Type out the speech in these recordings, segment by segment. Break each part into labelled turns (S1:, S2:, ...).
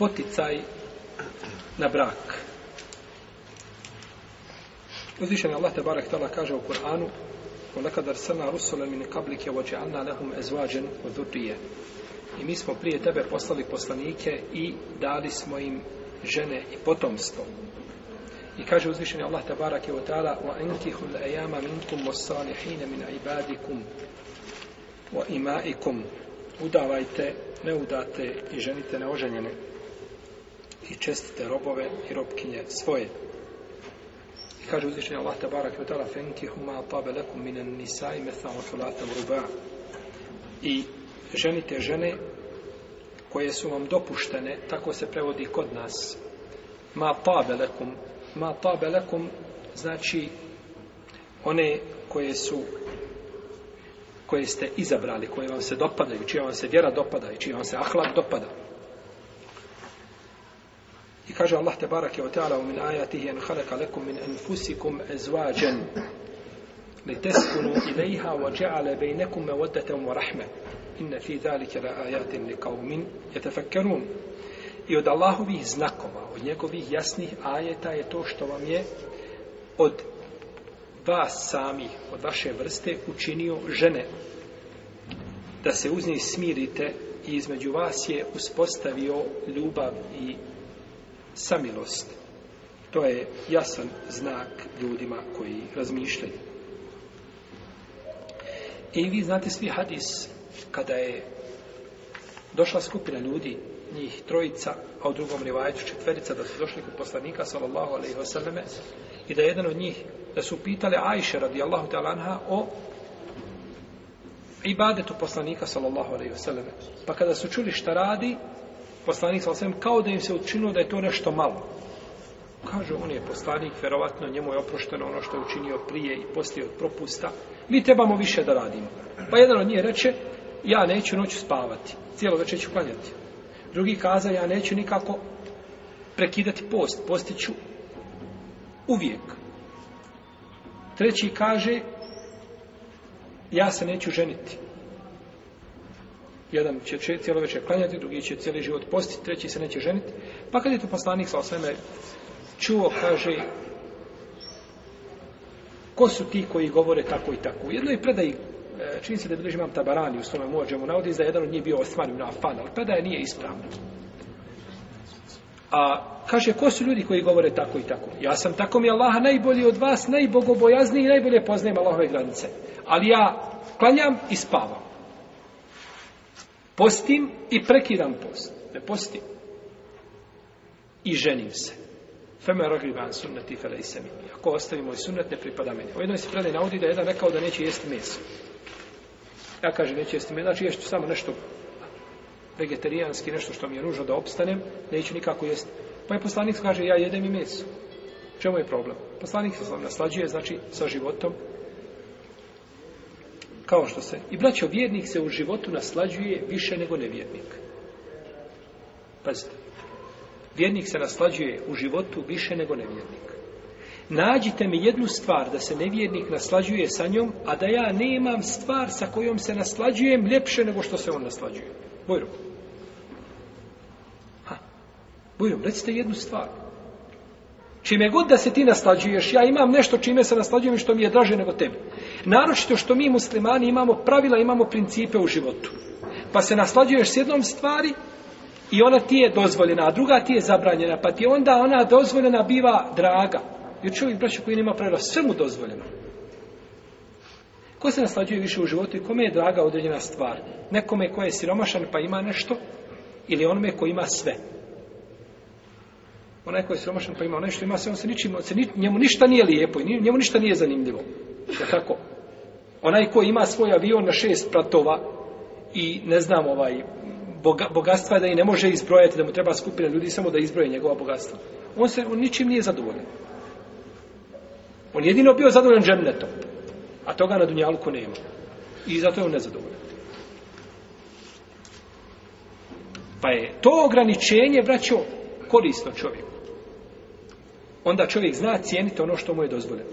S1: poticaj na brak. Uzvišen Allah te barek tala kaže u Kur'anu وَلَكَدْ أَرْسَلْنَا رُسُلًا مِنْ قَبْلِكَ وَجَعَلْنَا لَهُمْ أَزْوَاجًا وَذُرِّيَّةً I mi smo prije tebe poslali poslanike i dali smo im žene i potomstvo. I kaže uzvišeni Allah te barek je ta'ala minkum was-salihin min ibadikum wa imaikum." Udavajte, ne i ženite neoženjene i čestite robove i robkinje svoje. I kaže uzvišenje Allah tabarak i otala fenki huma tabe lakum minan nisa i ruba. I ženite žene koje su vam dopuštene, tako se prevodi kod nas. Ma tabe lakum. Ma tabe lakum znači one koje su koje ste izabrali, koje vam se dopadaju, čija vam se vjera dopada i čija vam se ahlak dopada. Kaže Allah te barake wa ta'ala min ajatihi en khalaqa lekum min enfusikum ezvađen li teskunu wa ja'ala bainakum mevoddatem wa rahma inna fi zalike la ajatin li yatafakkarun I od Allahovih znakova, od njegovih jasnih ajeta je to što vam je od vas samih, od vaše vrste, učinio žene. Da se uz njih smirite i između vas je uspostavio ljubav i samilost. To je jasan znak ljudima koji razmišljaju. I vi znate svi hadis kada je došla skupina ljudi, njih trojica, a u drugom rivajetu četverica, da su došli kod poslanika, sallallahu alaihi i da jedan od njih, da su pitali Ajše, radijallahu anha o ibadetu poslanika, sallallahu alaihi Pa kada su čuli šta radi, poslanik sa kao da im se učinilo da je to nešto malo. Kaže, on je poslanik, verovatno njemu je oprošteno ono što je učinio prije i poslije od propusta. Mi trebamo više da radimo. Pa jedan od njih reče, ja neću noću spavati, cijelo večer ću klanjati. Drugi kaza, ja neću nikako prekidati post, postiću uvijek. Treći kaže, ja se neću ženiti. Jedan će cijelo večer klanjati, drugi će cijeli život postiti, treći se neće ženiti. Pa kad je to poslanik sa osveme čuo, kaže, ko su ti koji govore tako i tako? U jednoj predaj, e, čini se da bliže imam Tabarani u svome mođemu, navodi da jedan od njih bio ostvaren na Afan, ali predaja nije ispravno. A kaže, ko su ljudi koji govore tako i tako? Ja sam tako mi Allaha najbolji od vas, najbogobojazniji i najbolje poznajem Allahove granice. Ali ja klanjam i spavam. Postim i prekidam post. Ne postim. I ženim se. Feme rogivan sunnet i Ako ostavi moj sunnet, ne pripada meni. U jednoj se predaj navodi da je jedan rekao da neće jesti meso. Ja kažem neće jesti meso, znači ješću samo nešto vegetarijanski, nešto što mi je ružno da opstanem, neću nikako jesti. Pa je poslanik kaže ja jedem i meso. Čemu je problem? Poslanik se naslađuje, znači, sa životom kao što se, i braćo, vjernik se u životu naslađuje više nego nevjernik. Pazite, vjernik se naslađuje u životu više nego nevjernik. Nađite mi jednu stvar da se nevjernik naslađuje sa njom, a da ja nemam stvar sa kojom se naslađujem ljepše nego što se on naslađuje. Bojro. Ha. recite jednu stvar. Čime god da se ti naslađuješ, ja imam nešto čime se naslađujem i što mi je draže nego tebe. Naročito što mi muslimani imamo pravila, imamo principe u životu. Pa se naslađuješ s jednom stvari i ona ti je dozvoljena, a druga ti je zabranjena. Pa ti onda ona dozvoljena biva draga. Jer čovjek, braću, koji nema pravila, sve mu dozvoljeno. Ko se naslađuje više u životu i kome je draga određena stvar? Nekome ko je siromašan pa ima nešto ili onome ko ima sve. Onaj koji je siromašan pa ima nešto, ima se, on se ničim, se ni, njemu ništa nije lijepo i njemu ništa nije zanimljivo. Je tako? Onaj koji ima svoj avion na šest pratova i ne znam ovaj, bogatstva da i ne može izbrojati, da mu treba skupina ljudi samo da izbroje njegova bogatstva. On se on ničim nije zadovoljan. On jedino bio zadovoljan džemnetom, a toga na Dunjalku nema. I zato je on nezadovoljan. Pa je to ograničenje, braćo, korisno čovjeku, onda čovjek zna cijeniti ono što mu je dozvoljeno.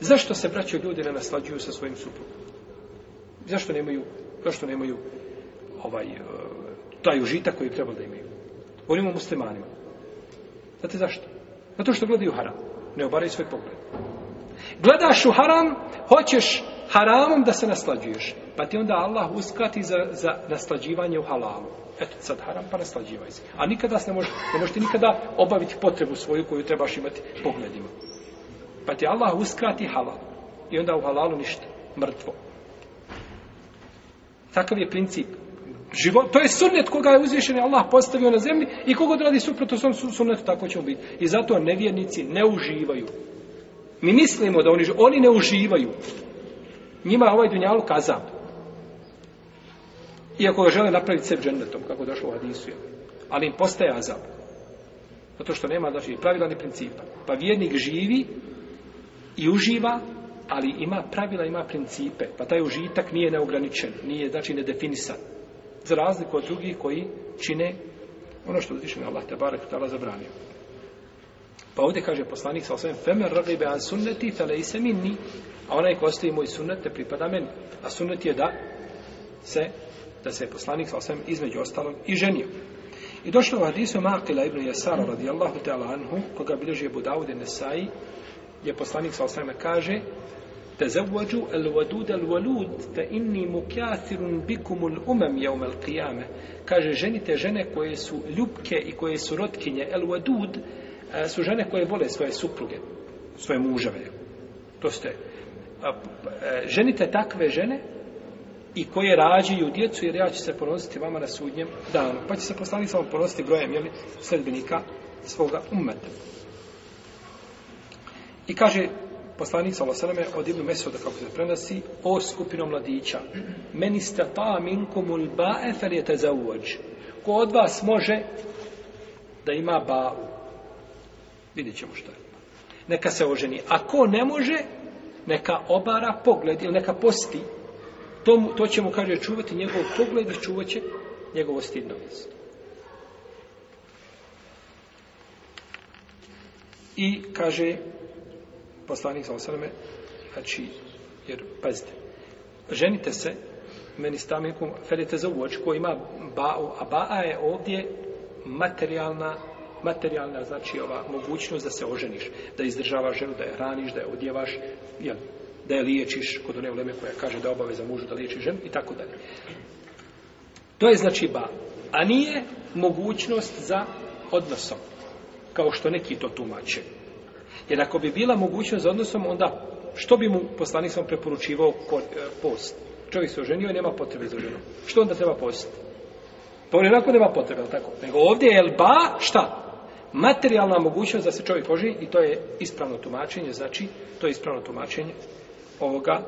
S1: Zašto se braće ljudi ne naslađuju sa svojim suprugom? Zašto nemaju, zašto nemaju ovaj, e, taj užitak koji treba da imaju? Volimo muslimanima. Znate zašto? Zato što gledaju haram. Ne obaraju svoj pogled. Gledaš u haram, hoćeš haramom da se naslađuješ. Pa ti onda Allah uskrati za, za naslađivanje u halalu. Eto, sad haram, pa naslađivaj se. A nikada se ne može, ne možete nikada obaviti potrebu svoju koju trebaš imati pogledima. Pa ti Allah uskrati halal. I onda u halalu ništa. Mrtvo. Takav je princip. to je sunnet koga je uzvišen Allah postavio na zemlji i koga radi suprotno svom sunnetu, tako će biti. I zato nevjernici ne uživaju. Mi mislimo da oni, oni ne uživaju. Njima ovaj dunjalu kazao. Iako ga žele napraviti sebi džennetom, kako došlo u hadisu. Ali im postaje azab. Zato što nema, znači, pravila ni principa. Pa vjernik živi i uživa, ali ima pravila, ima principe. Pa taj užitak nije neograničen, nije, znači, nedefinisan. Za razliku od drugih koji čine ono što na Allah te zabranio. Pa ovdje kaže poslanik sa osvijem Femer ragibe an sunneti fele i se A onaj ko ostavi moj sunnet te pripada meni A sunnet je da se da se je poslanik sa osam između ostalog i ženio. I došlo u hadisu Maqila ibn Jasara radijallahu ta'ala anhu, koga bilježi Abu Dawud i Nesai, je poslanik sa kaže zavuđu al wadud el walud te inni mukjathirun bikum al umam al Kaže ženite žene koje su ljubke i koje su rotkinje. El wadud e, su žene koje vole svoje supruge, svoje muževe. To ste e, ženite takve žene i koje rađaju djecu, jer ja ću se ponositi vama na sudnjem danu. Pa će se poslanik samo ponositi brojem, jeli, sredbenika svoga umeta I kaže poslanik Salosaleme od Ibnu Mesuda, kako se prenosi, o skupinom mladića, meni ba'e fer je Ko od vas može da ima bavu. Vidjet ćemo što je. Neka se oženi. Ako ne može, neka obara pogled ili neka posti to, to će mu, kaže, čuvati njegov pogled i čuvat će njegovo stidno mjesto. I kaže poslanik sa osaname, znači, jer pazite, ženite se, meni stamikom, felite za uoč, koji ima ba'u, a ba'a je ovdje materijalna, materijalna, znači ova mogućnost da se oženiš, da izdržavaš ženu, da je hraniš, da je odjevaš, jel, da je liječiš, kod one uleme koja kaže da je obaveza mužu da liječi žen i tako dalje. To je znači ba. A nije mogućnost za odnosom, kao što neki to tumače. Jer ako bi bila mogućnost za odnosom, onda što bi mu poslanik sam preporučivao e, post? Čovjek se oženio i nema potrebe za ženu. Što onda treba post? Pa on onako nema potrebe, tako? Nego ovdje je ba, šta? Materijalna mogućnost da se čovjek oženi i to je ispravno tumačenje, znači, to je ispravno tumačenje ovoga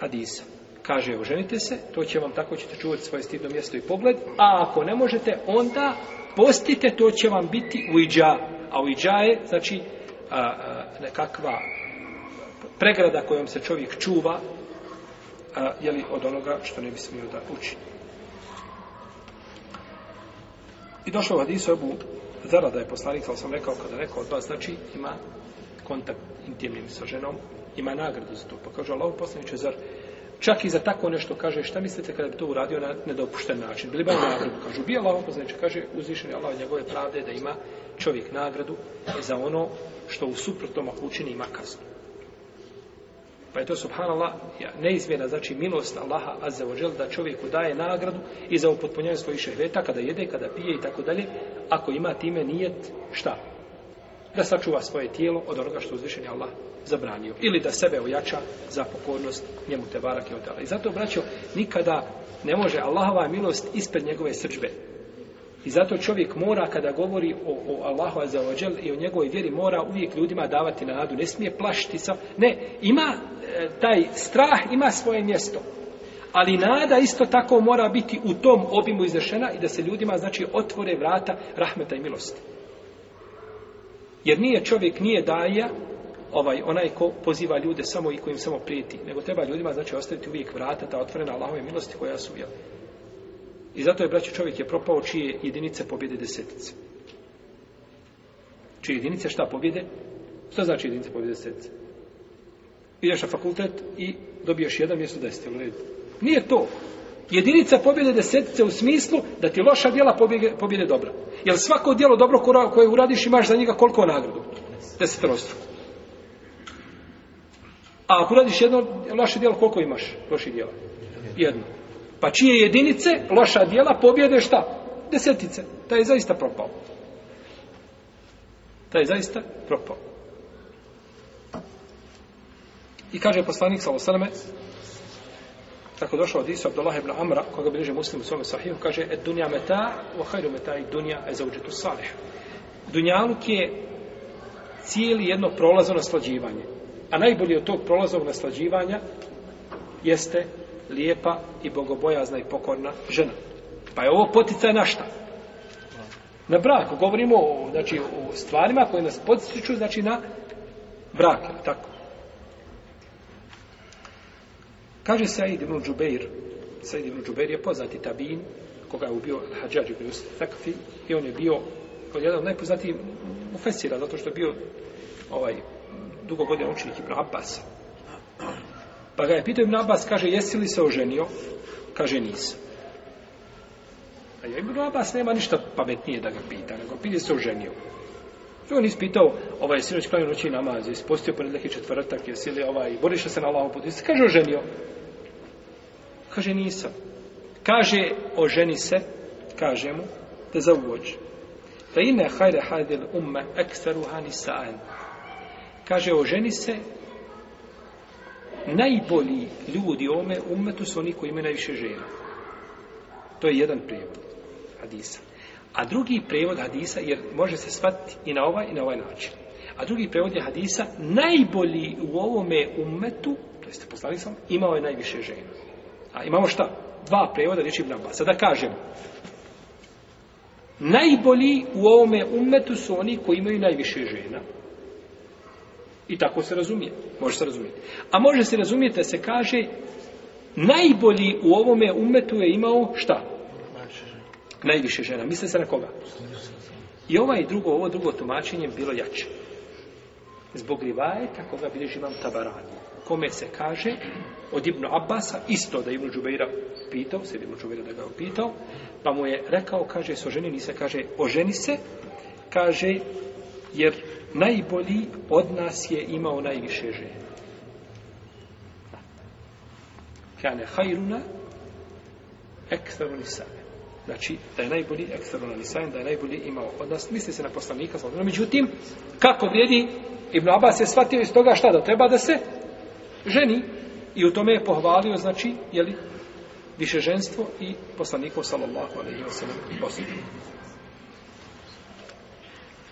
S1: hadisa. Kaže, oženite se, to će vam, tako ćete čuvati svoje stidno mjesto i pogled, a ako ne možete, onda postite, to će vam biti uiđa. A uiđa je, znači, nekakva pregrada kojom se čovjek čuva, a, jeli, od onoga što ne bi smio da učini. I došlo u hadisu Ebu zarada je poslanik, ali sam rekao, kada rekao od vas, znači, ima kontakt intimnim sa ženom, ima nagradu za to. Pa kaže Allah zar čak i za tako nešto kaže, šta mislite kada bi to uradio na nedopušten način? Bili bi nagradu? Kažu, bi Allah poslaniče, kaže, uzvišen je Allah njegove pravde da ima čovjek nagradu za ono što u suprotnom ako učini ima kaznu. Pa je to subhanallah neizmjena, znači milost Allaha azza wa da čovjeku daje nagradu i za upotpunjanje svojih šehveta kada jede, kada pije i tako dalje, ako ima time nijet šta? Da sačuva svoje tijelo od onoga što uzvišen Allah zabranio. Ili da sebe ojača za pokornost njemu te barake otala. I zato, braćo, nikada ne može Allahova milost ispred njegove srđbe. I zato čovjek mora, kada govori o, o Allahu Azzawajal i o njegovoj vjeri, mora uvijek ljudima davati na nadu. Ne smije plašiti sam. Ne, ima e, taj strah, ima svoje mjesto. Ali nada isto tako mora biti u tom obimu izrešena i da se ljudima, znači, otvore vrata rahmeta i milosti. Jer nije čovjek, nije daja ovaj onaj ko poziva ljude samo i kojim samo prijeti, nego treba ljudima znači ostaviti uvijek vrata ta otvorena Allahove milosti koja su jel. I zato je braći, čovjek je propao čije jedinice pobjede desetice. Čije jedinice šta pobjede? Što znači jedinice pobjede desetice? Ideš na fakultet i dobiješ jedan mjesto deset, u redu. Nije to. Jedinica pobjede desetice u smislu da ti loša djela pobjede, pobjede dobra. Jer svako djelo dobro koje uradiš imaš za njega koliko nagradu? Desetrostruku. A ako radiš jedno loše djelo, koliko imaš loših djela? Jedno. Pa čije jedinice loša djela pobjede šta? Desetice. Taj je zaista propao. Taj je zaista propao. I kaže poslanik Salosaleme, tako došao od Isu Abdullah ibn Amra, koga bilježi muslim u svome sahihu, kaže, et dunja meta, wa hajru meta i dunja e zauđetu salih. Dunjaluk je cijeli jedno prolazno naslađivanje. A najbolji od tog prolazog naslađivanja jeste lijepa i bogobojazna i pokorna žena. Pa je ovo poticaj na šta? Na brak. Govorimo o, znači, o stvarima koje nas potiču, znači na brak. Tako. Kaže se ibn Džubeir, Said ibn Džubeir je poznati tabin, koga je ubio Hadžađ ibn i on je bio jedan od najpoznatijih Fesira. zato što je bio ovaj, dugo godina učenik Ibn Abbas. Pa ga je pitao Ibn Abbas, kaže, jesi li se oženio? Kaže, nisam. A ja Ibn Abbas nema ništa pametnije da ga pita, nego pita se oženio. I on ispitao, ovaj, sinoć klanio noći namaz, ispostio postio i četvrtak, jesi li ovaj, boriš se na lavo putu, kaže, oženio. Kaže, nisam. Kaže, oženi se, kaže mu, te zauvođi. Da ine hajde hajde umme hani saan. Kaže, ženi se najbolji ljudi ome umetu su oni koji imaju najviše žena. To je jedan prijevod hadisa. A drugi prijevod hadisa, jer može se shvatiti i na ovaj i na ovaj način. A drugi prijevod je hadisa, najbolji u ovome umetu, to jeste sam, imao je najviše žena. A imamo šta? Dva prijevoda, riječi Ibn Abbas. Sada kažem, najbolji u ovome umetu su oni koji imaju najviše žena. I tako se razumije. Može se razumjeti. A može se razumjeti da se kaže najbolji u ovome umetu je imao šta? Najviše žena. Misle se na koga? I ovaj drugo, ovo drugo tumačenje bilo jače. Zbog rivajeta koga bilježi imam tabarani. Kome se kaže od Ibnu Abasa, isto da je Ibnu Džubeira pitao, se Ibnu Džubeira da ga je pitao, pa mu je rekao, kaže, se ženi, se, kaže, oženi se, kaže, jer najbolji od nas je imao najviše žena. Kane hajruna Znači, da je najbolji ekstaru da je najbolji imao od nas. Misli se na poslanika, međutim, kako vrijedi, Ibn Abbas je shvatio iz toga šta da treba da se ženi. I u tome je pohvalio, znači, jeli, više ženstvo i poslanikov sallallahu alaihi wa